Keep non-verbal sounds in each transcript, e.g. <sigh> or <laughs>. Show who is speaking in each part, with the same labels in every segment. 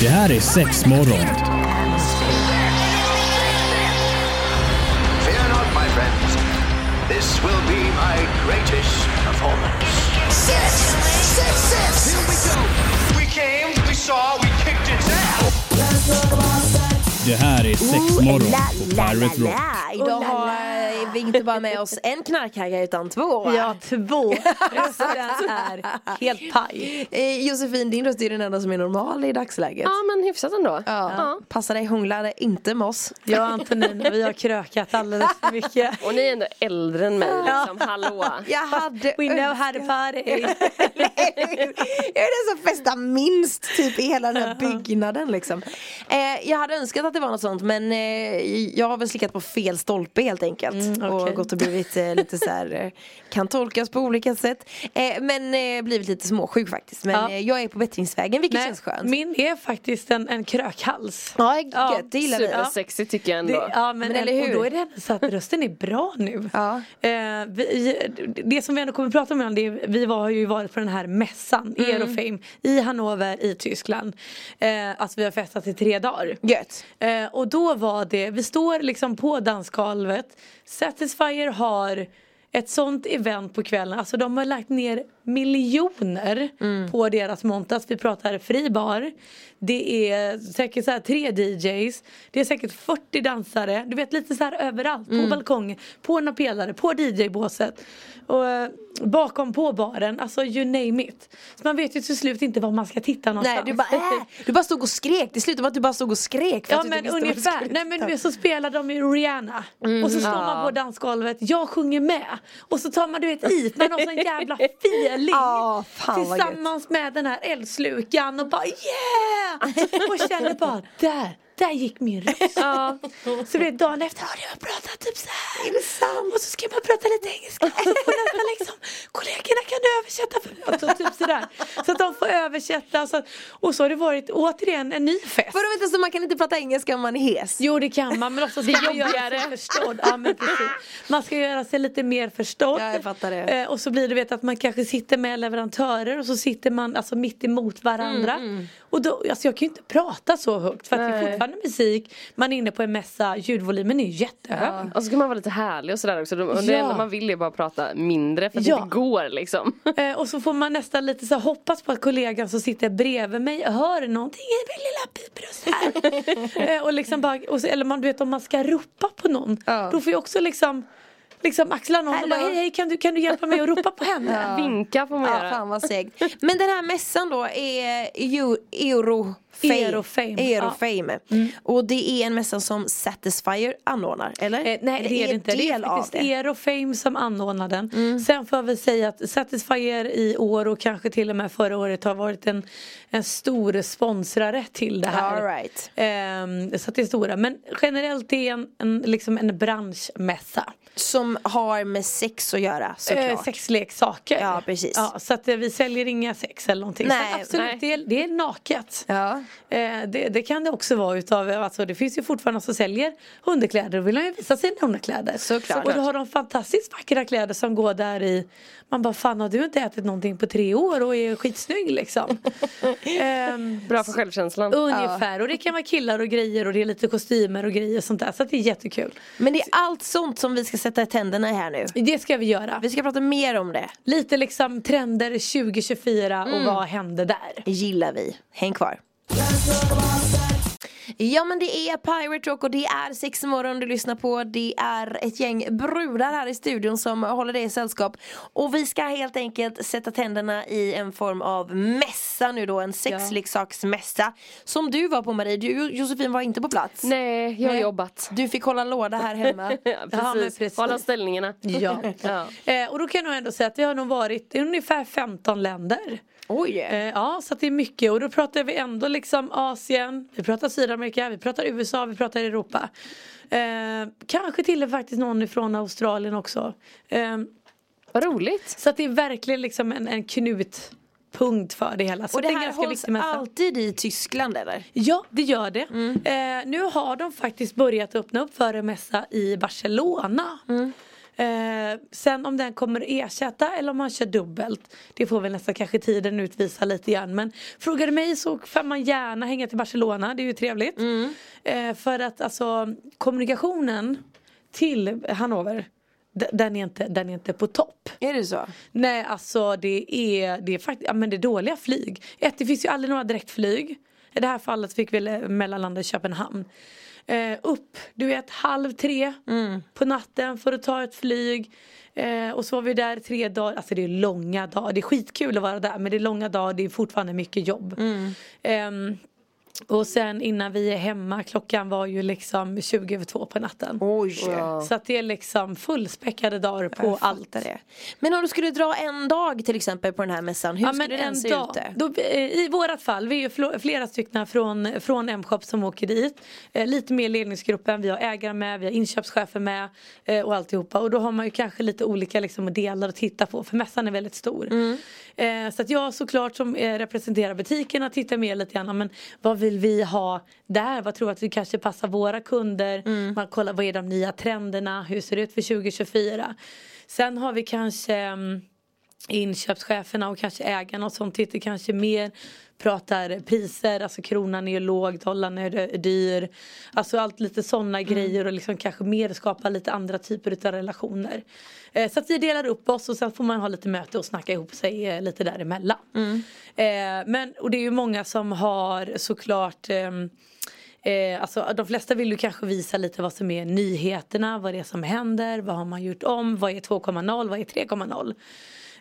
Speaker 1: Det här är sex morgon.
Speaker 2: Fear not, my friends. This will be my greatest performance.
Speaker 3: Six, six, six.
Speaker 2: Here we go. We came, we saw, we kicked its ass.
Speaker 1: Det här är sex
Speaker 4: Ooh,
Speaker 1: morgon på Pirate Rock.
Speaker 4: Idag har vi inte bara med oss en knarkhagga utan två.
Speaker 5: Ja, två. <laughs> Resten är helt paj.
Speaker 4: Eh, Josefin, din röst är den enda som är normal i dagsläget.
Speaker 6: Ja men hyfsat ändå.
Speaker 4: Ja.
Speaker 6: Ja.
Speaker 4: Passa dig, hångla inte med oss.
Speaker 5: Jag och Antonina, vi har krökat alldeles för mycket.
Speaker 6: Och ni är ändå äldre än mig liksom, hallå.
Speaker 4: Jag hade
Speaker 5: We know how to party. <laughs> <laughs>
Speaker 4: Festar minst typ i hela den här <laughs> byggnaden liksom. Eh, jag hade önskat att det var något sånt men eh, jag har väl slickat på fel stolpe helt enkelt.
Speaker 5: Mm,
Speaker 4: Och
Speaker 5: okej.
Speaker 4: gått och blivit eh, lite så här eh, kan tolkas på olika sätt. Eh, men eh, blivit lite småsjuk faktiskt. Men
Speaker 5: Ja.
Speaker 4: eh, jag är på bättringsvägen vilket
Speaker 5: Nej,
Speaker 4: känns skönt.
Speaker 5: min är faktiskt en, en krökhals.
Speaker 4: Ja, gött,
Speaker 5: Ja,
Speaker 4: det gillar vi.
Speaker 6: Supersexigt tycker jag ändå.
Speaker 5: Det, ja men,
Speaker 4: Men eller hur?
Speaker 5: Och då är det så att rösten är bra nu.
Speaker 4: Ja.
Speaker 5: Eh, vi, det som vi ändå kommer att prata om det är, vi var, har ju varit på den här mässan,
Speaker 4: Mm.
Speaker 5: Aerofame, i Hannover i Tyskland. Eh, alltså vi har festat i tre dagar.
Speaker 4: Gött.
Speaker 5: Eh, och då var det, vi står liksom på dansgolvet. Satisfyer har ett sånt event på kvällen, alltså de har lagt ner miljoner
Speaker 4: Mm.
Speaker 5: på deras montas. Vi pratar fri bar. Det är säkert så tre DJs. Det är säkert 40 dansare. Du vet lite så här överallt.
Speaker 4: Mm.
Speaker 5: På balkongen, på några pelare, på DJ-båset. Och eh, bakom på baren, alltså you name it. Så man vet ju till slut inte var man ska titta någonstans.
Speaker 4: Nej du bara äh, Du bara stod och skrek, det slutade med att du bara stod och skrek för
Speaker 5: Ja
Speaker 4: att
Speaker 5: men
Speaker 4: du
Speaker 5: ungefär, nej men så spelar de ju Rihanna och så står man på dansgolvet, jag sjunger med och så tar man du vet i med någon sån jävla feeling <laughs>
Speaker 4: vad
Speaker 5: Tillsammans med den här eldslukan och bara yeah! Och känner bara där, där gick min röst.
Speaker 6: Ja.
Speaker 5: Så det dagen efter, har jag pratat typ så här. Och så ska man prata lite engelska. <laughs> Och så liksom, kollegorna kan du översätta för mig? Och så, typ sådär. Så att de får översätta. Så att, och så har det varit återigen en ny fest.
Speaker 4: Vadå vänta så man kan inte prata engelska om man är hes?
Speaker 5: Jo det kan man men också ska man göra sig förstådd. Ja, men precis. Man ska göra sig lite mer förstådd.
Speaker 4: Ja, jag fattar det.
Speaker 5: Eh, och så blir det vet, att man kanske sitter med leverantörer och så sitter man alltså, mitt emot varandra.
Speaker 4: Mm,
Speaker 5: Och då, alltså, jag kan ju inte prata så högt för att det är fortfarande musik. Man är inne på en mässa, ljudvolymen är ju jättehög.
Speaker 6: Och så kan man vara lite härlig och sådär också. Och Det
Speaker 5: Ja.
Speaker 6: enda man vill är bara prata mindre för att
Speaker 5: Ja.
Speaker 6: det inte går liksom. <laughs>
Speaker 5: Eh, och så får man nästan lite så hoppas på att kollegan som sitter bredvid mig hör någonting i min lilla pipröst här. <laughs> eh, och liksom bara, och så, eller man du vet om man ska ropa på någon.
Speaker 4: Ja.
Speaker 5: Då får jag också liksom Liksom axla någon och bara hej hej kan du, kan du hjälpa mig att ropa på henne? <laughs>
Speaker 6: Vinka får man
Speaker 4: Ja
Speaker 6: göra.
Speaker 4: fan vad segt. Men den här mässan då är Eu- Eurofame.
Speaker 5: Eurofame,
Speaker 4: Eurofame. Och det är en mässa som Satisfyer anordnar, eller?
Speaker 5: Eh, nej det är det inte. Det är faktiskt
Speaker 4: det.
Speaker 5: Aerofame som anordnar den. Sen får jag väl säga att Satisfyer i år och kanske till och med förra året har varit en, en stor sponsrare till det här.
Speaker 4: All right.
Speaker 5: Ehm, så att det är stora. Men generellt det är en, en, liksom en branschmässa.
Speaker 4: Som har med sex att göra
Speaker 5: Eh,
Speaker 4: såklart.
Speaker 5: sexleksaker.
Speaker 4: Ja, precis.
Speaker 5: Ja, så att eh, vi säljer inga sex eller någonting.
Speaker 4: Nej,
Speaker 5: absolut,
Speaker 6: nej.
Speaker 5: Det, är, det är naket.
Speaker 4: Ja.
Speaker 5: Eh, det, det kan det också vara utav, alltså det finns ju fortfarande som säljer underkläder och vill ju visa sina underkläder.
Speaker 4: Såklart.
Speaker 5: Och då har de fantastiskt vackra kläder som går där i Man bara fan har du inte ätit någonting på tre år och är skitsnygg liksom. <laughs> Ehm,
Speaker 6: Bra för självkänslan.
Speaker 5: Ungefär och det kan vara killar och grejer och det är lite kostymer och grejer och sånt där så det är jättekul.
Speaker 4: Men det är allt sånt som vi ska sätta i tänderna här nu.
Speaker 5: Det ska vi göra.
Speaker 4: Vi ska prata mer om det.
Speaker 5: Lite liksom trender 2024 och vad hände där?
Speaker 4: gillar vi. Häng kvar. Let's the boss Ja men det är Pirate Rock och det är sex morgon du lyssnar på. Det är ett gäng brudar här i studion som håller dig i sällskap. Och vi ska helt enkelt sätta tänderna i en form av mässa nu då. En sexleksaksmässa. Som du var på Marie. Du Josefin var inte på plats.
Speaker 6: Nej, jag har
Speaker 4: Nej.
Speaker 6: jobbat.
Speaker 4: Du fick hålla låda här hemma. <laughs>
Speaker 6: Ja, precis.
Speaker 5: precis.
Speaker 6: Hålla ställningarna.
Speaker 5: Ja. <laughs>
Speaker 6: Ja. <laughs>
Speaker 5: Eh, och då kan jag ändå säga att vi har nog varit i ungefär 15 länder.
Speaker 4: Oj.
Speaker 5: Eh, ja, så det är mycket och då pratar vi ändå liksom Asien, vi pratar Sydamerika, vi pratar USA, vi pratar Europa. Eh, kanske till och med faktiskt någon ifrån Australien också. Eh,
Speaker 6: Vad roligt.
Speaker 5: så att det är verkligen liksom en, en knutpunkt för det hela. Så
Speaker 4: Och det
Speaker 5: en
Speaker 4: här hålls alltid i Tyskland eller?
Speaker 5: Ja, det gör det.
Speaker 4: Mm.
Speaker 5: Eh, nu har de faktiskt börjat öppna upp för en mässa i Barcelona.
Speaker 4: Mm.
Speaker 5: Eh, sen om den kommer ersätta eller om man kör dubbelt Det får väl nästan kanske tiden utvisa lite grann Men frågar du mig så får man gärna hänga till Barcelona, det är ju trevligt eh, För att alltså kommunikationen till Hannover den är, inte, den är inte på topp.
Speaker 4: Är det så?
Speaker 5: Nej alltså det är, det är faktiskt, ja men det är dåliga flyg. Ett, det finns ju aldrig några direktflyg. I det här fallet fick vi mellanlanda i Köpenhamn. Eh, upp, du vet halv tre på natten för att ta ett flyg. Eh, och så var vi där tre dagar, alltså det är långa dagar. Det är skitkul att vara där men det är långa dagar, det är fortfarande mycket jobb. Ehm, och sen innan vi är hemma, klockan var ju liksom 20 över två på natten.
Speaker 4: Oj.
Speaker 5: Så att det är liksom fullspäckade dagar på
Speaker 4: Jag
Speaker 5: allt.
Speaker 4: det. Men om du skulle dra en dag till exempel på den här mässan, hur
Speaker 5: Ja,
Speaker 4: skulle den
Speaker 5: en
Speaker 4: se
Speaker 5: dag,
Speaker 4: ut?
Speaker 5: då, eh, I vårat fall, vi är ju fl- flera stycken från, från M-shop som åker dit. Eh, lite mer ledningsgruppen, vi har ägare med, vi har inköpschefer med eh, och alltihopa. Och då har man ju kanske lite olika liksom, delar att titta på för mässan är väldigt stor.
Speaker 4: Mm.
Speaker 5: Så att jag såklart som representerar butikerna tittar mer lite grann, men vad vill vi ha där? Vad tror vi att vi kanske passar våra kunder?
Speaker 4: Mm.
Speaker 5: Man kollar vad är de nya trenderna? Hur ser det ut för 2024? Sen har vi kanske mm, inköpscheferna och kanske ägarna och sånt tittar kanske mer pratar priser, alltså kronan är ju låg, dollarn är dyr. Alltså allt lite sådana grejer och liksom kanske mer skapa lite andra typer av relationer. Eh, så att vi delar upp oss och sen får man ha lite möte och snacka ihop sig eh, lite däremellan. Eh, men, och det är ju många som har såklart ehm, Eh, alltså, de flesta vill ju kanske visa lite vad som är nyheterna, vad det är som händer, vad har man gjort om, vad är 2.0, vad är 3.0.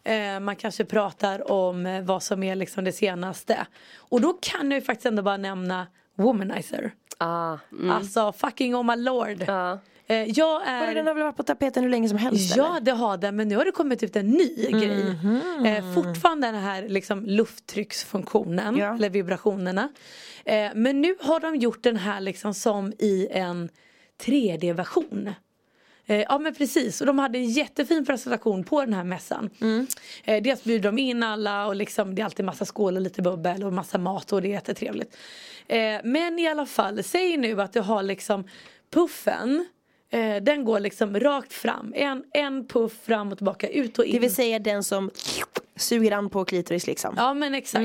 Speaker 5: Eh, man kanske pratar om eh, vad som är liksom det senaste. Och då kan jag ju faktiskt ändå bara nämna Womanizer.
Speaker 6: Ah, mm.
Speaker 5: Alltså fucking oh my lord.
Speaker 6: Ja.
Speaker 5: Eh, jag är...
Speaker 4: Den har väl varit på tapeten hur länge som helst?
Speaker 5: Ja
Speaker 4: eller?
Speaker 5: det har den men nu har det kommit ut en ny grej. Eh, fortfarande den här liksom, lufttrycksfunktionen
Speaker 4: Ja.
Speaker 5: eller vibrationerna. Eh, men nu har de gjort den här liksom som i en 3D-version. Eh, ja men precis och de hade en jättefin presentation på den här mässan. Eh, dels bjuder de in alla och liksom, det är alltid massa skål och lite bubbel och massa mat och det är jättetrevligt. Eh, men i alla fall, säg nu att du har liksom puffen Eh, den går liksom rakt fram. En, en puff fram och tillbaka, ut och in.
Speaker 4: Det vill säga den som suger an på klitoris liksom.
Speaker 5: Ja men exakt.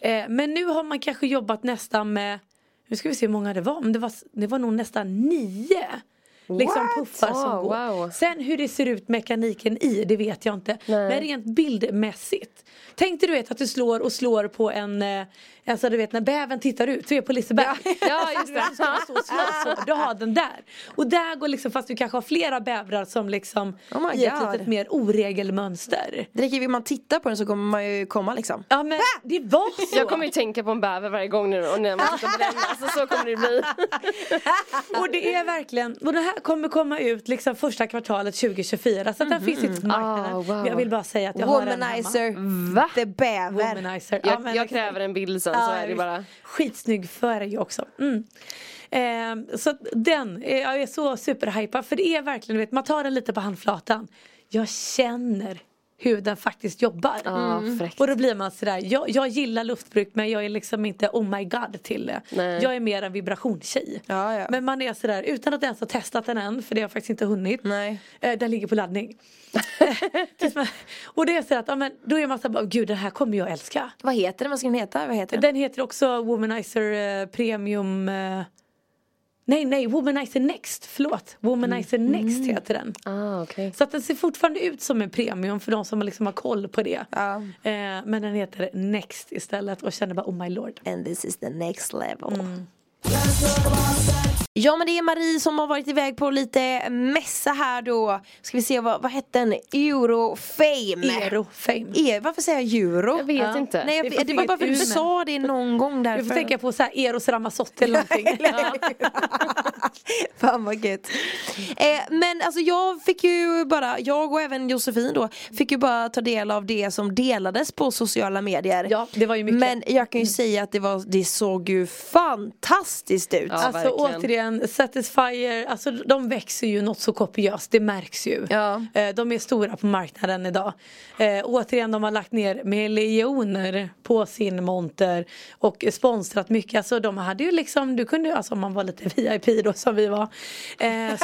Speaker 5: Eh, men nu har man kanske jobbat nästan med, nu ska vi se hur många det var, men det var, det var nog nästan nio. Liksom
Speaker 4: What?
Speaker 5: puffar som
Speaker 6: Oh,
Speaker 5: går.
Speaker 6: wow.
Speaker 5: Sen hur det ser ut mekaniken i, det vet jag inte.
Speaker 6: Nej.
Speaker 5: Men rent bildmässigt. Tänk dig du vet att du slår och slår på en, eh, alltså du vet när bävern tittar ut, du är på Liseberg.
Speaker 6: Ja, just <laughs> det.
Speaker 5: Du ska stå och slå så, du har den där. Och där går liksom, fast du kanske har flera bävrar som liksom
Speaker 4: Oh my
Speaker 5: i ett
Speaker 4: God.
Speaker 5: litet mer oregelmönster.
Speaker 4: Det räcker vill man titta på den så kommer man ju komma liksom.
Speaker 5: Ja men det var så.
Speaker 6: Jag kommer ju tänka på en bäver varje gång nu och när man på den. Alltså så kommer det bli. <laughs>
Speaker 5: Och det är verkligen, och det här kommer komma ut liksom första kvartalet 2024 så att den finns inte på marknaden.
Speaker 6: Ah, wow.
Speaker 5: Jag vill bara säga att jag har den hemma.
Speaker 4: Womanizer,
Speaker 6: Va?
Speaker 4: the bäver.
Speaker 5: Womanizer.
Speaker 6: Jag,
Speaker 5: men
Speaker 6: jag
Speaker 5: exakt.
Speaker 6: kräver en bild sen så
Speaker 5: Ja,
Speaker 6: är det bara.
Speaker 5: Skitsnygg färg också. Mm. Ehm, så att den, eh, jag är så superhypad för det är verkligen, du vet, man tar den lite på handflatan. Jag känner hur den faktiskt jobbar.
Speaker 6: Fräckt.
Speaker 5: Och då blir man sådär, jag, jag gillar luftbruk men jag är liksom inte oh my god till det.
Speaker 6: Nej.
Speaker 5: Jag är mer en vibrationstjej.
Speaker 4: Ja, ja.
Speaker 5: Men man är sådär, utan att ens ha testat den än, för det har jag faktiskt inte hunnit.
Speaker 4: Nej.
Speaker 5: Eh, den ligger på laddning. <laughs> Och det är så att, ja, men, då är man såhär, gud den här kommer jag älska.
Speaker 4: Vad heter den? Vad ska den heta? Vad heter den?
Speaker 5: Den heter också Womanizer eh, Premium eh, Nej nej, Womanizer Next, förlåt. Womanizer Next heter den.
Speaker 6: Ah, okej.
Speaker 5: Så att den ser fortfarande ut som en premium för de som liksom har koll på det.
Speaker 4: Ja.
Speaker 5: Eh, men den heter Next istället och känner bara oh my lord.
Speaker 4: And this is the next level.
Speaker 5: Mm.
Speaker 4: Ja men det är Marie som har varit iväg på lite mässa här då. Ska vi se vad, vad hette den? Eurofame.
Speaker 5: Ero Fame.
Speaker 4: E, varför säger jag euro?
Speaker 6: Jag vet
Speaker 5: Ja.
Speaker 6: inte.
Speaker 4: Nej, jag,
Speaker 5: Det
Speaker 4: det, var bara för att du sa det någon gång därför.
Speaker 5: Du får tänka på så här Eros Ramazzotti eller <laughs> någonting. <laughs>
Speaker 4: Fan vad gött. Eh, men alltså jag fick ju bara, jag och även Josefin då, fick ju bara ta del av det som delades på sociala medier.
Speaker 5: Ja, det var ju mycket.
Speaker 4: Men jag kan ju säga att det, var, det såg ju fantastiskt ut.
Speaker 6: Ja,
Speaker 5: alltså
Speaker 6: verkligen.
Speaker 5: återigen Men Satisfyer, alltså de växer ju något så kopiöst, det märks ju.
Speaker 4: Ja.
Speaker 5: Eh, De är stora på marknaden idag. Eh, återigen, de har lagt ner miljoner på sin monter och sponsrat mycket. Alltså de hade ju liksom, du kunde ju, alltså om man var lite VIP då som vi var. Eh, <laughs>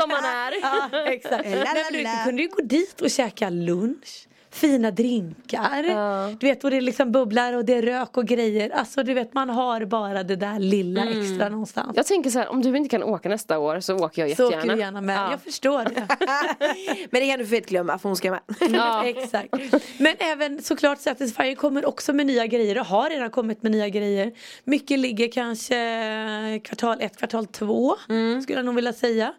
Speaker 6: Som man är.
Speaker 5: ja, exakt. Men du kunde ju gå dit och käka lunch. Fina drinkar. Du vet och det liksom bubblar och det är rök och grejer. Alltså du vet man har bara det där lilla
Speaker 6: Mm.
Speaker 5: extra någonstans.
Speaker 6: Jag tänker så här, om du inte kan åka nästa år så åker jag
Speaker 5: Så
Speaker 6: jättegärna.
Speaker 5: åker du gärna med.
Speaker 6: Ja.
Speaker 5: Jag förstår det. <laughs>
Speaker 4: Men det kan du fett glömma för hon ska med. <laughs>
Speaker 6: Ja.
Speaker 5: Exakt. Men även såklart Satisfyer kommer också med nya grejer och har redan kommit med nya grejer. Mycket ligger kanske kvartal ett, kvartal två skulle jag nog vilja säga.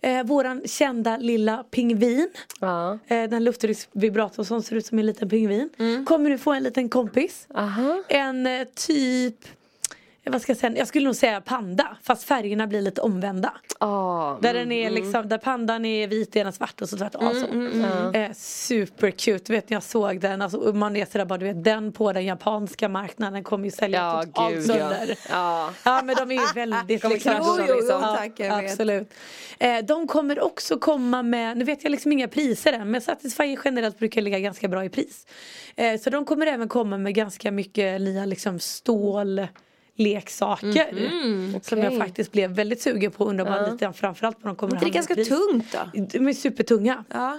Speaker 5: Eh, våran kända lilla pingvin.
Speaker 6: Ja.
Speaker 5: Eh, den lufttrycksvibratorn som ser ut som en liten pingvin. Kommer nu få en liten kompis.
Speaker 6: Aha.
Speaker 5: En eh, typ vad ska jag säga, jag skulle nog säga panda fast färgerna blir lite omvända.
Speaker 6: Ja.
Speaker 5: Där den är liksom, där pandan är vit den svart och så tvärtom. alltså. eh, super cute, vet ni jag såg den, alltså, man är sådär bara du vet den på den japanska marknaden kommer ju sälja
Speaker 6: Ja,
Speaker 5: totalt
Speaker 6: gud ja.
Speaker 5: sönder.
Speaker 6: ja.
Speaker 5: Ja men de är ju väldigt liksom,
Speaker 6: krascha,
Speaker 4: Jo, jo, jo,
Speaker 6: liksom.
Speaker 4: tack, jag vet.
Speaker 5: Absolut. Eh, de kommer också komma med, nu vet jag liksom inga priser än men Satisfyer generellt brukar ligga ganska bra i pris. Eh, så de kommer även komma med ganska mycket nya liksom stål leksaker som jag faktiskt blev väldigt sugen på undrar bara lite grann framförallt vad de kommer
Speaker 4: Det är ganska
Speaker 5: pris.
Speaker 4: tungt då.
Speaker 5: De är supertunga.
Speaker 4: Ja.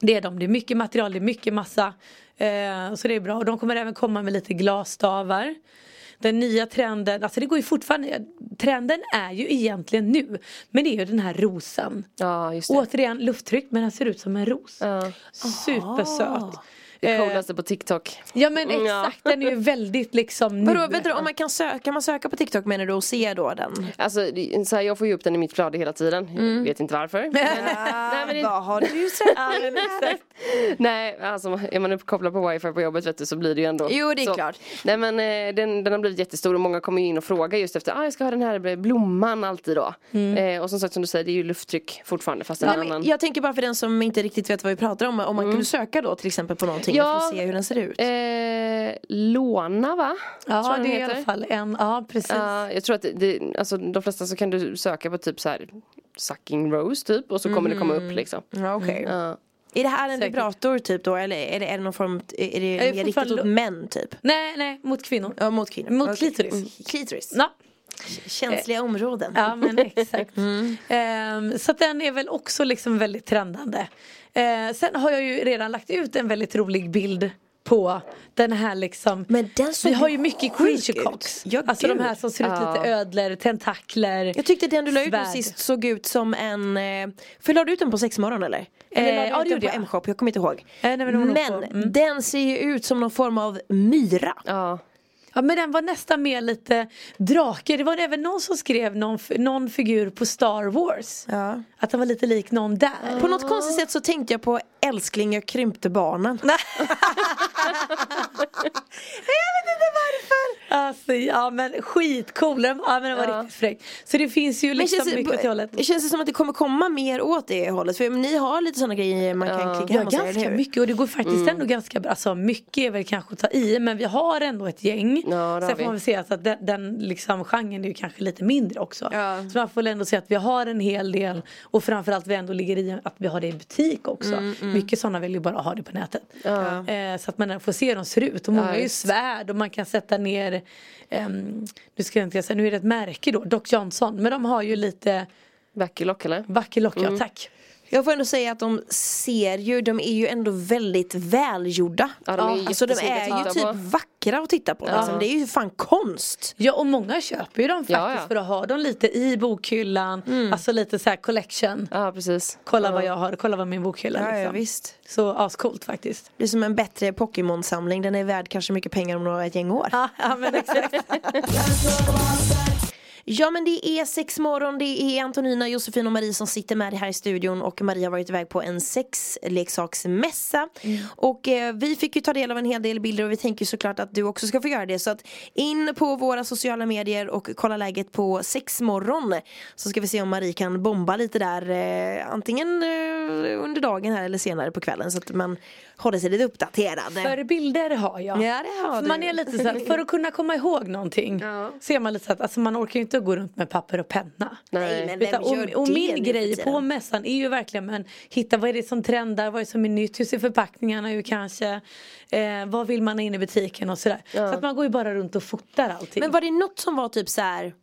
Speaker 5: Det är de, det är mycket material, det är mycket massa. Eh, så det är bra. Och de kommer även komma med lite glasstavar. Den nya trenden, alltså det går ju fortfarande, trenden är ju egentligen nu. Men det är ju den här rosen.
Speaker 6: ja.
Speaker 5: Återigen lufttryck men den ser ut som en ros.
Speaker 6: Ja.
Speaker 5: Supersöt.
Speaker 6: Det
Speaker 5: Eh,
Speaker 6: coolaste på TikTok.
Speaker 5: Ja men
Speaker 6: Mm, ja.
Speaker 5: exakt, den är ju väldigt liksom <laughs>
Speaker 4: Vadå,
Speaker 5: nu.
Speaker 4: vet du, om man kan, söka, kan man söka på TikTok menar du och se då den?
Speaker 6: Alltså, så här, jag får ju upp den i mitt flöde hela tiden. Jag vet inte varför. <laughs> Men, nej, men det,
Speaker 4: Vad har du sett? <laughs>
Speaker 6: Nej, alltså är man uppkopplad på wifi på jobbet vet du, så blir det ju ändå.
Speaker 4: Jo, det är
Speaker 6: så.
Speaker 4: klart.
Speaker 6: Nej men eh, den, den har blivit jättestor och många kommer ju in och frågar just efter, ah, jag ska ha den här blomman alltid då. Eh, och som sagt som du säger, det är ju lufttryck fortfarande fast en
Speaker 4: Ja, men
Speaker 6: annan.
Speaker 4: jag tänker bara för den som inte riktigt vet vad vi pratar om, om man kunde söka då till exempel på någonting
Speaker 6: Ja.
Speaker 4: för att se hur den ser ut.
Speaker 6: Eh, låna va?
Speaker 5: Ja det är i alla fall en, ja precis.
Speaker 6: Ja, jag tror att det, alltså de flesta så kan du söka på typ så här Sucking Rose typ och så kommer det komma upp liksom.
Speaker 4: Ja, okej.
Speaker 6: Ja.
Speaker 4: Är det här en
Speaker 5: Säkert.
Speaker 4: vibrator typ då eller är det, är det någon form, är det
Speaker 5: är
Speaker 4: mer riktat åt män typ?
Speaker 5: Nej nej, mot kvinnor.
Speaker 4: Ja mot kvinnor.
Speaker 5: Mot
Speaker 4: Okej.
Speaker 5: klitoris.
Speaker 4: Mm. Klitoris.
Speaker 5: Ja.
Speaker 4: Känsliga områden.
Speaker 5: Ja men exakt. <laughs> Ehm, så den är väl också liksom väldigt trendande. Eh, sen har jag ju redan lagt ut en väldigt rolig bild på den här liksom
Speaker 4: Men den såg
Speaker 5: Vi har
Speaker 4: ju
Speaker 5: mycket creature cocks.
Speaker 4: Ja,
Speaker 5: alltså
Speaker 4: gud.
Speaker 5: de här som ser ut
Speaker 6: Ja.
Speaker 5: lite ödlor, tentakler.
Speaker 4: Jag tyckte den du la ut nu sist såg ut som en, eh, för la du ut den på sexmorgon eller? Eller
Speaker 5: Eh, ja, det gjorde
Speaker 4: på
Speaker 5: jag.
Speaker 4: M-shop? Jag kommer inte ihåg.
Speaker 5: Nej, nej, men
Speaker 4: men
Speaker 5: på- mm.
Speaker 4: den ser ju ut som någon form av myra.
Speaker 6: Ja.
Speaker 5: Ja men den var nästan mer lite drake. Det var även någon som skrev någon, någon figur på Star Wars.
Speaker 4: Ja.
Speaker 5: Att den var lite lik någon där.
Speaker 4: På något konstigt sätt så tänkte jag på älskling jag krympte barnen. <laughs>
Speaker 5: Alltså ja men skitcool. Ja, men den var
Speaker 6: Ja.
Speaker 5: riktigt fräck. Så det finns ju liksom
Speaker 4: känns,
Speaker 5: mycket åt det hållet.
Speaker 4: känns det som att det kommer komma mer åt det hållet? För ni har lite sådana grejer man kan klicka
Speaker 5: Ja,
Speaker 4: hem och se, eller
Speaker 5: ganska mycket och det går faktiskt ändå ganska bra. Alltså mycket är väl kanske att ta i men vi har ändå ett gäng.
Speaker 6: Ja,
Speaker 5: Sen får
Speaker 6: vi.
Speaker 5: man väl se alltså att den, den liksom genren är ju kanske lite mindre också.
Speaker 4: Ja.
Speaker 5: Så man får väl ändå se att vi har en hel del och framförallt vi ändå ligger i att vi har det i butik också. Mycket sådana vill ju bara ha det på nätet. Eh, så att man får se hur de ser ut och många
Speaker 6: Ja,
Speaker 5: är ju svärd och man kan sätta ner ehm, nu ska jag inte säga, nu är det ett märke då, Doc Johnson men de har ju lite
Speaker 6: Vackerlock eller?
Speaker 5: Vackerlock, ja tack.
Speaker 4: Jag får ändå säga att de ser ju, de är ju ändå väldigt välgjorda.
Speaker 6: Ja, de är ju
Speaker 4: alltså de är ju typ
Speaker 6: på.
Speaker 4: vackra att titta på. Liksom. Det är ju fan konst.
Speaker 5: Ja och många köper ju dem faktiskt
Speaker 6: Ja, ja.
Speaker 5: för att ha dem lite i bokhyllan. Alltså lite så här collection.
Speaker 6: Ja precis.
Speaker 5: Kolla vad jag har, kolla vad min bokhylla
Speaker 4: Ja, ja,
Speaker 5: liksom.
Speaker 4: visst.
Speaker 5: Så ascoolt faktiskt.
Speaker 4: Det är som en bättre Pokémon-samling. Den är värd kanske mycket pengar om några ett gäng år.
Speaker 5: Ja, ja men exakt. <laughs>
Speaker 4: Ja men det är sex morgon, det är Antonina, Josefin och Marie som sitter med här i studion och Marie har varit iväg på en sexleksaksmässa och eh, vi fick ju ta del av en hel del bilder och vi tänker såklart att du också ska få göra det så att in på våra sociala medier och kolla läget på sexmorgon så ska vi se om Marie kan bomba lite där eh, antingen eh, under dagen här eller senare på kvällen så att man håller sig lite uppdaterad.
Speaker 5: För bilder har jag.
Speaker 4: Ja, det har du.
Speaker 5: man är lite så för att kunna komma ihåg någonting
Speaker 6: Ja.
Speaker 5: så är man lite så att alltså man orkar ju inte gå runt med papper och penna.
Speaker 4: Nej, men
Speaker 5: Utan,
Speaker 4: vem gör
Speaker 5: och, och
Speaker 4: det
Speaker 5: min
Speaker 4: för
Speaker 5: grej på mässan är ju verkligen men hitta vad är det som trendar, vad är det som är nytt, hur ser förpackningarna ut kanske, eh, vad vill man ha in i butiken och sådär. Så att man går ju bara runt och fotar allting.
Speaker 4: Men var det något som var typ så här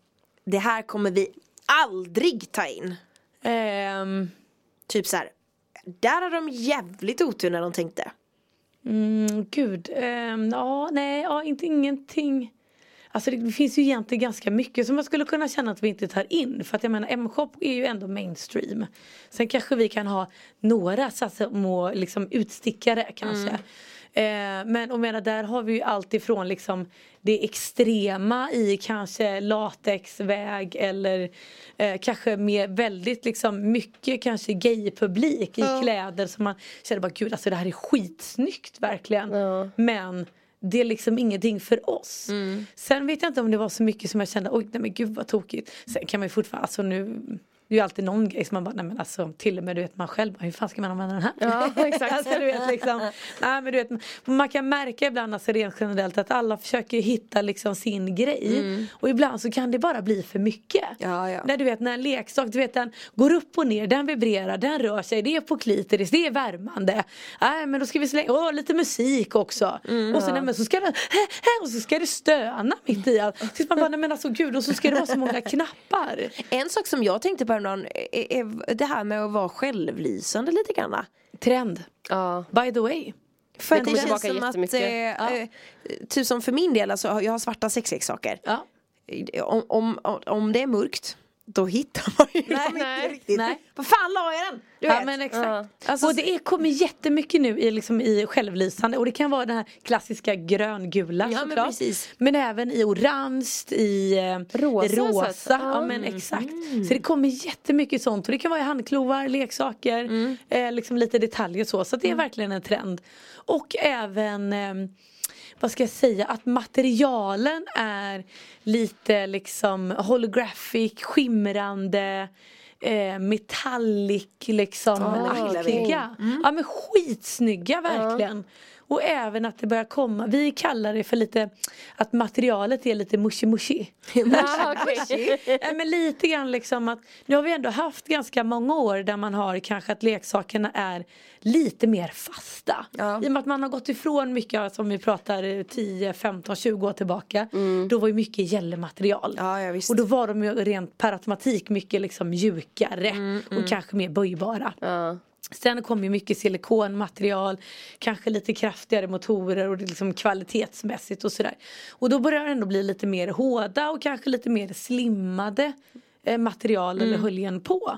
Speaker 4: det här kommer vi aldrig ta in?
Speaker 5: Ehm,
Speaker 4: Typ så här där har de jävligt otur när de tänkte.
Speaker 5: mm, gud, ehm, ja nej, ja, inte ingenting. Alltså det finns ju egentligen ganska mycket som jag skulle kunna känna att vi inte tar in. För att jag menar M-shop är ju ändå mainstream. Sen kanske vi kan ha några så att säga, små liksom, utstickare kanske. Eh, men och menar, där har vi ju allt ifrån liksom det extrema i kanske latexväg eller eh, kanske med väldigt liksom mycket kanske gaypublik i kläder som man känner bara gud alltså det här är skitsnyggt verkligen.
Speaker 6: Ja.
Speaker 5: Men det är liksom ingenting för oss. Sen vet jag inte om det var så mycket som jag kände, oj nej men gud vad tokigt. Sen kan man ju fortfarande, alltså nu det är ju alltid någon grej som man bara, nej men alltså till och med du vet man själv, hur fan ska man använda den här?
Speaker 6: Ja, <laughs> exakt.
Speaker 5: alltså, du vet, liksom, nej, men du vet, man kan märka ibland alltså, rent generellt att alla försöker hitta liksom sin grej. Och ibland så kan det bara bli för mycket.
Speaker 4: Ja, ja.
Speaker 5: När du vet när en leksak, du vet den går upp och ner, den vibrerar, den rör sig, det är på klitoris, det är värmande. Nej men då ska vi slänga, åh lite musik också. och så, nej, men så ska det, och så ska det stöna mitt i allt. <laughs> Tills man bara, nej men alltså gud och så ska det vara så många knappar.
Speaker 4: En sak som jag tänkte på häromdagen är, är det här med att vara självlysande lite grann.
Speaker 5: Trend,
Speaker 6: Ja.
Speaker 5: by the way.
Speaker 4: För det känns som att, eh, eh, typ som för min del, alltså, jag har svarta sexleksaker.
Speaker 5: Ja.
Speaker 4: Om, om, om- om det är mörkt, då hittar man ju dem inte
Speaker 6: nej,
Speaker 4: riktigt.
Speaker 5: nej.
Speaker 4: Vad fan la jag den? Du
Speaker 5: ja
Speaker 4: vet.
Speaker 5: men exakt.
Speaker 6: Ja.
Speaker 4: Alltså,
Speaker 5: och det är, kommer jättemycket nu i, liksom, i självlysande och det kan vara den här klassiska gröngula
Speaker 4: Ja, men
Speaker 5: såklart.
Speaker 4: precis.
Speaker 5: Men även i orange, i eh,
Speaker 6: Rosa,
Speaker 5: i rosa.
Speaker 6: så att-
Speaker 5: Ja men exakt. Så det kommer jättemycket sånt och det kan vara i handklovar, leksaker, eh, liksom lite detaljer så. Så det är verkligen en trend. Och även eh, vad ska jag säga, att materialen är lite liksom holographic, skimrande eh, metallic liksom
Speaker 4: Ah, gillar vi.
Speaker 5: aktiga. Ja men skitsnygga verkligen. Och även att det börjar komma, vi kallar det för lite att materialet är lite mushy mushy. <laughs>
Speaker 6: Okej.
Speaker 5: Nej, men lite grann liksom att nu har vi ändå haft ganska många år där man har kanske att leksakerna är lite mer fasta.
Speaker 4: Ja.
Speaker 5: I och med att man har gått ifrån mycket som vi pratar eh, 10, 15, 20 år tillbaka. Då var ju mycket gällematerial.
Speaker 4: Ja, ja,
Speaker 5: och då var de ju rent per automatik mycket liksom mjukare och kanske mer böjbara. Sen kommer ju mycket silikonmaterial, kanske lite kraftigare motorer och liksom kvalitetsmässigt och sådär. Och då börjar det ändå bli lite mer hårda och kanske lite mer slimmade eh, material eller höljen på.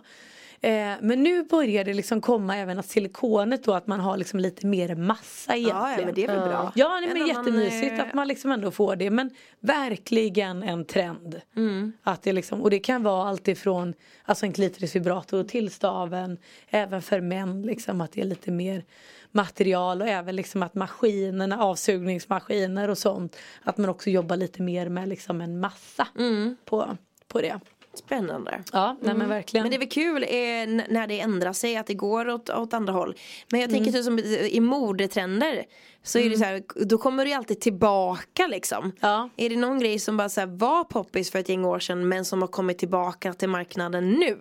Speaker 5: Eh, men nu börjar det liksom komma även att silikonet då att man har liksom lite mer massa egentligen.
Speaker 4: ja, ja, men det är väl bra.
Speaker 5: Ja, nej,
Speaker 4: En
Speaker 5: men jättemysigt
Speaker 4: eh,
Speaker 5: att man liksom ändå får det. Men verkligen en trend.
Speaker 4: Mm.
Speaker 5: Att det liksom, och det kan vara allt ifrån alltså en klitorisvibrator till staven. Även för män liksom att det är lite mer material och även liksom att maskinerna, avsugningsmaskiner och sånt. Att man också jobbar lite mer med liksom en massa
Speaker 4: Mm.
Speaker 5: på, på det.
Speaker 4: Spännande.
Speaker 5: Ja, nej men verkligen.
Speaker 4: Men det är väl kul eh, när det ändrar sig att det går åt, åt andra håll. Men jag tänker typ som i modetrender så är det så här, då kommer det alltid tillbaka liksom.
Speaker 5: Ja.
Speaker 4: Är det någon grej som bara så här var poppis för ett gäng år sedan men som har kommit tillbaka till marknaden nu?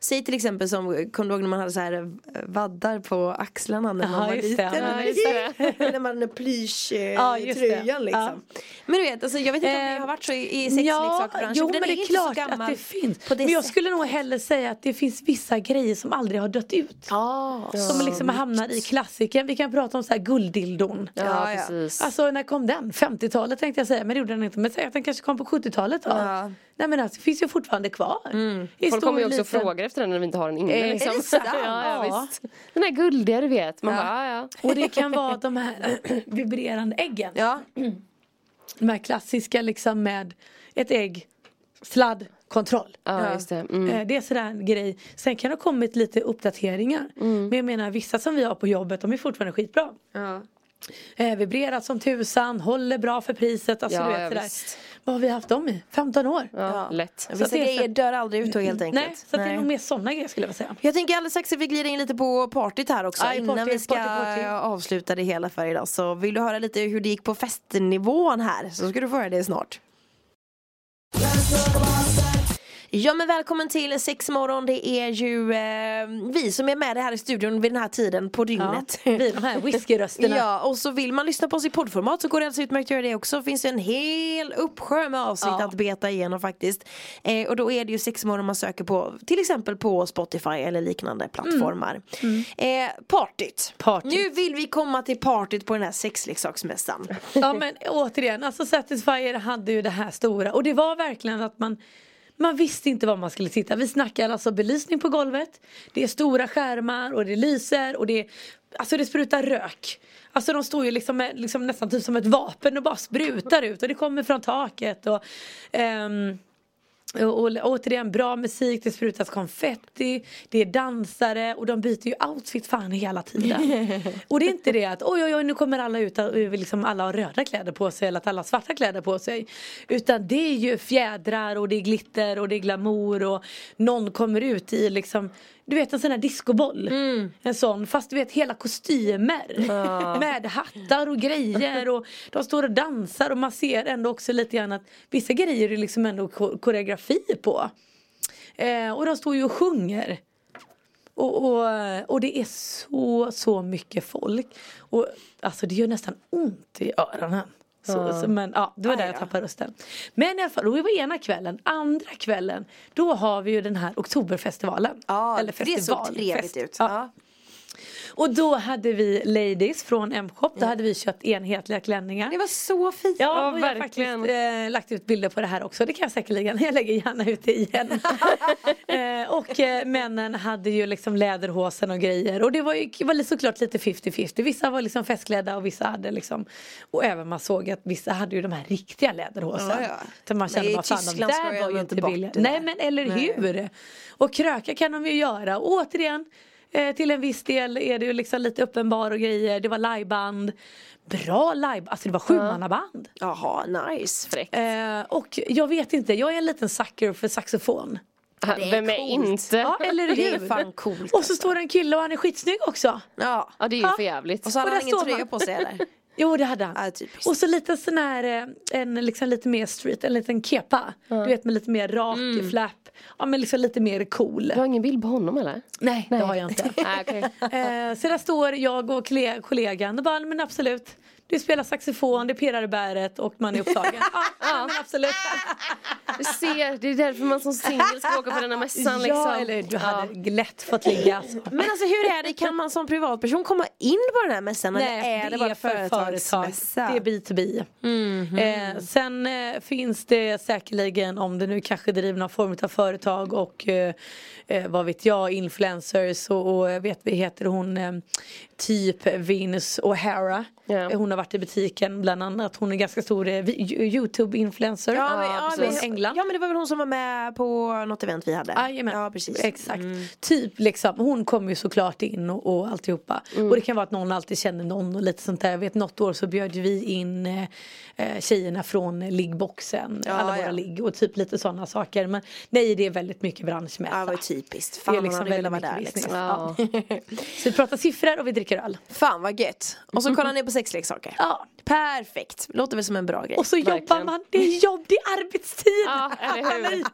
Speaker 4: Säg till exempel som, kommer du ihåg när man hade så här eh, vaddar på axlarna när man
Speaker 5: Ja,
Speaker 4: var liten?
Speaker 6: Ja, <laughs>
Speaker 4: när man hade
Speaker 5: Ja, just det.
Speaker 4: plyschtröjan liksom. Men du vet, alltså, jag vet inte om det har varit så i, i sexleksakbranschen.
Speaker 5: jo men det är klart att det finns.
Speaker 4: på det
Speaker 5: Men jag
Speaker 4: sättet.
Speaker 5: skulle nog hellre säga att det finns vissa grejer som aldrig har dött ut. Som liksom hamnar i klassiken. Vi kan prata om så här gulddildon.
Speaker 6: Ja,
Speaker 4: Ja, ja.
Speaker 6: precis.
Speaker 5: Alltså när kom den? 50-talet tänkte jag säga men det gjorde den inte. Men säg att den kanske kom på 70-talet då.
Speaker 4: Ja.
Speaker 5: Nej men alltså, det finns ju fortfarande kvar. I
Speaker 6: Folk kommer ju också
Speaker 5: liten-
Speaker 6: frågar efter den när vi inte har den inne.
Speaker 5: Eh,
Speaker 6: liksom.
Speaker 4: är det sant? <laughs>
Speaker 6: ja, ja,
Speaker 5: Ja.
Speaker 6: visst. Den här guldiga du vet. Man bara, ja, ja.
Speaker 5: Och det kan vara de här <clears throat> vibrerande äggen.
Speaker 4: Ja, <clears throat>
Speaker 5: De här klassiska liksom med ett ägg, sladd, kontroll.
Speaker 6: Ja, just det. Mm.
Speaker 5: Eh, Det är sådär en grej. Sen kan det ha kommit lite uppdateringar.
Speaker 6: Mm.
Speaker 5: Men jag menar vissa som vi har på jobbet de är fortfarande skitbra.
Speaker 4: ja.
Speaker 5: Eh, vibrerat som tusan, håller bra för priset. Alltså,
Speaker 6: Ja,
Speaker 5: du vet,
Speaker 6: ja,
Speaker 5: sådär.
Speaker 6: visst.
Speaker 5: Vad har vi haft dem i? 15 år?
Speaker 6: Ja, lätt.
Speaker 5: Så
Speaker 4: Vissa
Speaker 5: det
Speaker 4: grejer dör aldrig ut helt enkelt.
Speaker 5: Nej, så att det är nog mer sådana grejer skulle jag vilja säga.
Speaker 4: Jag tänker alldeles strax att vi glider in lite på partyt här också
Speaker 5: i
Speaker 4: innan
Speaker 5: party,
Speaker 4: vi ska
Speaker 5: party, party.
Speaker 4: avsluta det hela för idag. Så vill du höra lite hur det gick på festnivån här så ska du få höra det snart. Ja men välkommen till sex morgon. Det är ju eh, vi som är med här i studion vid den här tiden på
Speaker 5: Ja,
Speaker 4: dygnet.
Speaker 5: vi de här whiskyrösterna. <laughs>
Speaker 4: Ja, och så vill man lyssna på oss i poddformat så går det alldeles utmärkt att göra det också. Finns det en hel uppsjö med avsnitt
Speaker 5: Ja.
Speaker 4: att beta igenom faktiskt. Eh, och då är det ju sex morgon man söker på till exempel på Spotify eller liknande plattformar. Eh, partyt.
Speaker 5: Partyt.
Speaker 4: Nu vill vi komma till partyt på den här sexleksaksmässan.
Speaker 5: Ja men återigen, alltså Satisfyer hade ju det här stora och det var verkligen att man man visste inte var man skulle titta. Vi snackar alltså belysning på golvet. Det är stora skärmar och det lyser och det Alltså det sprutar rök. Alltså de står ju liksom, med, liksom nästan typ som ett vapen och bara sprutar ut och det kommer från taket och um, och, och återigen bra musik, det sprutas konfetti, det är dansare och de byter ju outfit fan hela tiden. <laughs> och det är inte det att oj oj oj nu kommer alla ut och liksom alla har röda kläder på sig eller att alla har svarta kläder på sig. Utan det är ju fjädrar och det är glitter och det är glamour och någon kommer ut i liksom du vet en sån här discoboll. En sån fast du vet hela kostymer. <laughs> Med hattar och grejer och de står och dansar och man ser ändå också lite grann att vissa grejer är liksom ändå ko- koreografi på. Eh, och de står ju och sjunger. Och, och, och det är så, så mycket folk. Och alltså det gör nästan ont i öronen. Så, så, men ja, det var där jag tappade rösten. Men i alla fall, det var ena kvällen. Andra kvällen, då har vi ju den här Oktoberfestivalen.
Speaker 4: Ja,
Speaker 5: Eller
Speaker 4: för det såg
Speaker 5: festival,
Speaker 4: trevligt
Speaker 5: fest.
Speaker 4: ut.
Speaker 5: Ja. Och då hade vi ladies från M-shop, då hade vi köpt enhetliga klänningar.
Speaker 4: Det var så fint.
Speaker 5: Ja,
Speaker 6: Ja,
Speaker 5: och jag har faktiskt eh, lagt ut bilder på det här också. Det kan jag säkerligen. <laughs> Jag lägger gärna ut det igen. <laughs> eh, och eh, männen hade ju liksom läderhosen och grejer. Och det var ju var såklart lite 50-50. Vissa var liksom festklädda och vissa hade liksom. Och även man såg att vissa hade ju de här riktiga läderhosen.
Speaker 4: Ja, ja.
Speaker 5: Så man kände bara fan de
Speaker 4: Tyskland ska
Speaker 5: där var ju inte billiga. Nej men eller
Speaker 4: Nej.
Speaker 5: hur. Och kröka kan de ju göra. Och återigen. Eh, till en viss del är det ju liksom lite uppenbar och grejer. Det var liveband. Bra live, alltså det var sjumannaband.
Speaker 4: Jaha, nice.
Speaker 6: Fräckt.
Speaker 5: Eh, och jag vet inte, jag är en liten sucker för saxofon.
Speaker 4: är
Speaker 6: Vem är
Speaker 4: coolt.
Speaker 6: inte?
Speaker 5: Ja, eller hur?
Speaker 4: Det är fan coolt.
Speaker 5: Och så står det en kille och han är skitsnygg också.
Speaker 4: Ja.
Speaker 6: Ja det är ju
Speaker 5: Ja.
Speaker 6: för jävligt.
Speaker 4: Och så hade
Speaker 5: Och
Speaker 4: han ingen tröja på sig eller? <laughs>
Speaker 5: Jo det hade han.
Speaker 4: Typiskt.
Speaker 5: och så lite sån här, eh, en liksom lite mer street, en liten kepa. Du vet med lite mer rak
Speaker 4: Mm.
Speaker 5: flap. Ja men liksom lite mer cool.
Speaker 6: Du har ingen bild på honom eller?
Speaker 5: Nej, det har jag inte. <laughs>
Speaker 6: Nej. <laughs>
Speaker 5: Eh, så där står jag och kolle- kollegan och bara, men absolut. Du spelar saxofon, det pirrar i bäret och man är upptagen. <laughs> ja, ja, men absolut.
Speaker 6: Du ser, det är därför man som singel ska åka på den här mässan liksom.
Speaker 5: Ja, eller du hade lätt fått ligga. Alltså.
Speaker 4: Men alltså hur är det, kan man som privatperson komma in på den här mässan eller är det, bara
Speaker 5: för
Speaker 4: företagsmässa?
Speaker 5: Det är B2B.
Speaker 4: Mhm.
Speaker 5: eh, sen eh, finns det säkerligen om det nu kanske driver någon form av företag och eh, eh, vad vet jag influencers och, och jag vet vad heter hon eh, typ Venus O'Hara.
Speaker 6: Ja.
Speaker 5: Eh, Hon har varit i butiken bland annat. Hon är ganska stor eh, vi- Youtube-influencer.
Speaker 4: Ja, ja,
Speaker 5: från
Speaker 4: men,
Speaker 5: England.
Speaker 4: Ja men det var väl hon som var med på något event vi hade.
Speaker 5: Jajamän.
Speaker 4: Ja precis. Mm.
Speaker 5: Exakt. Typ liksom, hon kommer ju såklart in och, och alltihopa.
Speaker 4: Mm.
Speaker 5: Och det kan vara att någon alltid känner någon och lite sånt där. Jag vet något år så bjöd vi in eh, eh, tjejerna från liggboxen.
Speaker 4: Ja,
Speaker 5: alla våra
Speaker 4: ja.
Speaker 5: ligg och typ lite sådana saker. Men nej det är väldigt mycket branschmässa.
Speaker 4: Ja det var ju typiskt.
Speaker 5: Det
Speaker 4: Fan
Speaker 5: är
Speaker 4: man
Speaker 5: liksom
Speaker 4: hade velat vara där liksom.
Speaker 5: Ja. <laughs> Så vi pratar siffror och vi dricker öl.
Speaker 4: Fan vad gött. Och så kollar ni på sexleksaker.
Speaker 5: Ja.
Speaker 4: Perfekt. Låter väl som en bra grej.
Speaker 5: Och så jobbar
Speaker 6: Verkligen.
Speaker 5: man, det är jobb, det är arbetstid!
Speaker 6: Ja, eller hur?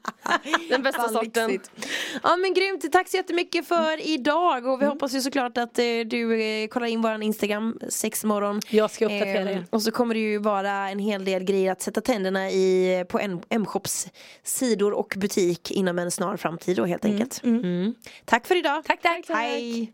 Speaker 6: Den bästa
Speaker 4: Fan,
Speaker 6: sorten.
Speaker 4: lyxigt. Ja men grymt, tack så jättemycket för idag och vi hoppas ju såklart att eh, du eh, kollar in våran Instagram sexmorgon
Speaker 5: Jag ska uppdatera er.
Speaker 4: Och så kommer det ju vara en hel del grejer att sätta tänderna i på M- M-shops sidor och butik inom en snar framtid då helt enkelt. Mm. Tack för idag.
Speaker 5: Tack, tack.
Speaker 4: Hej.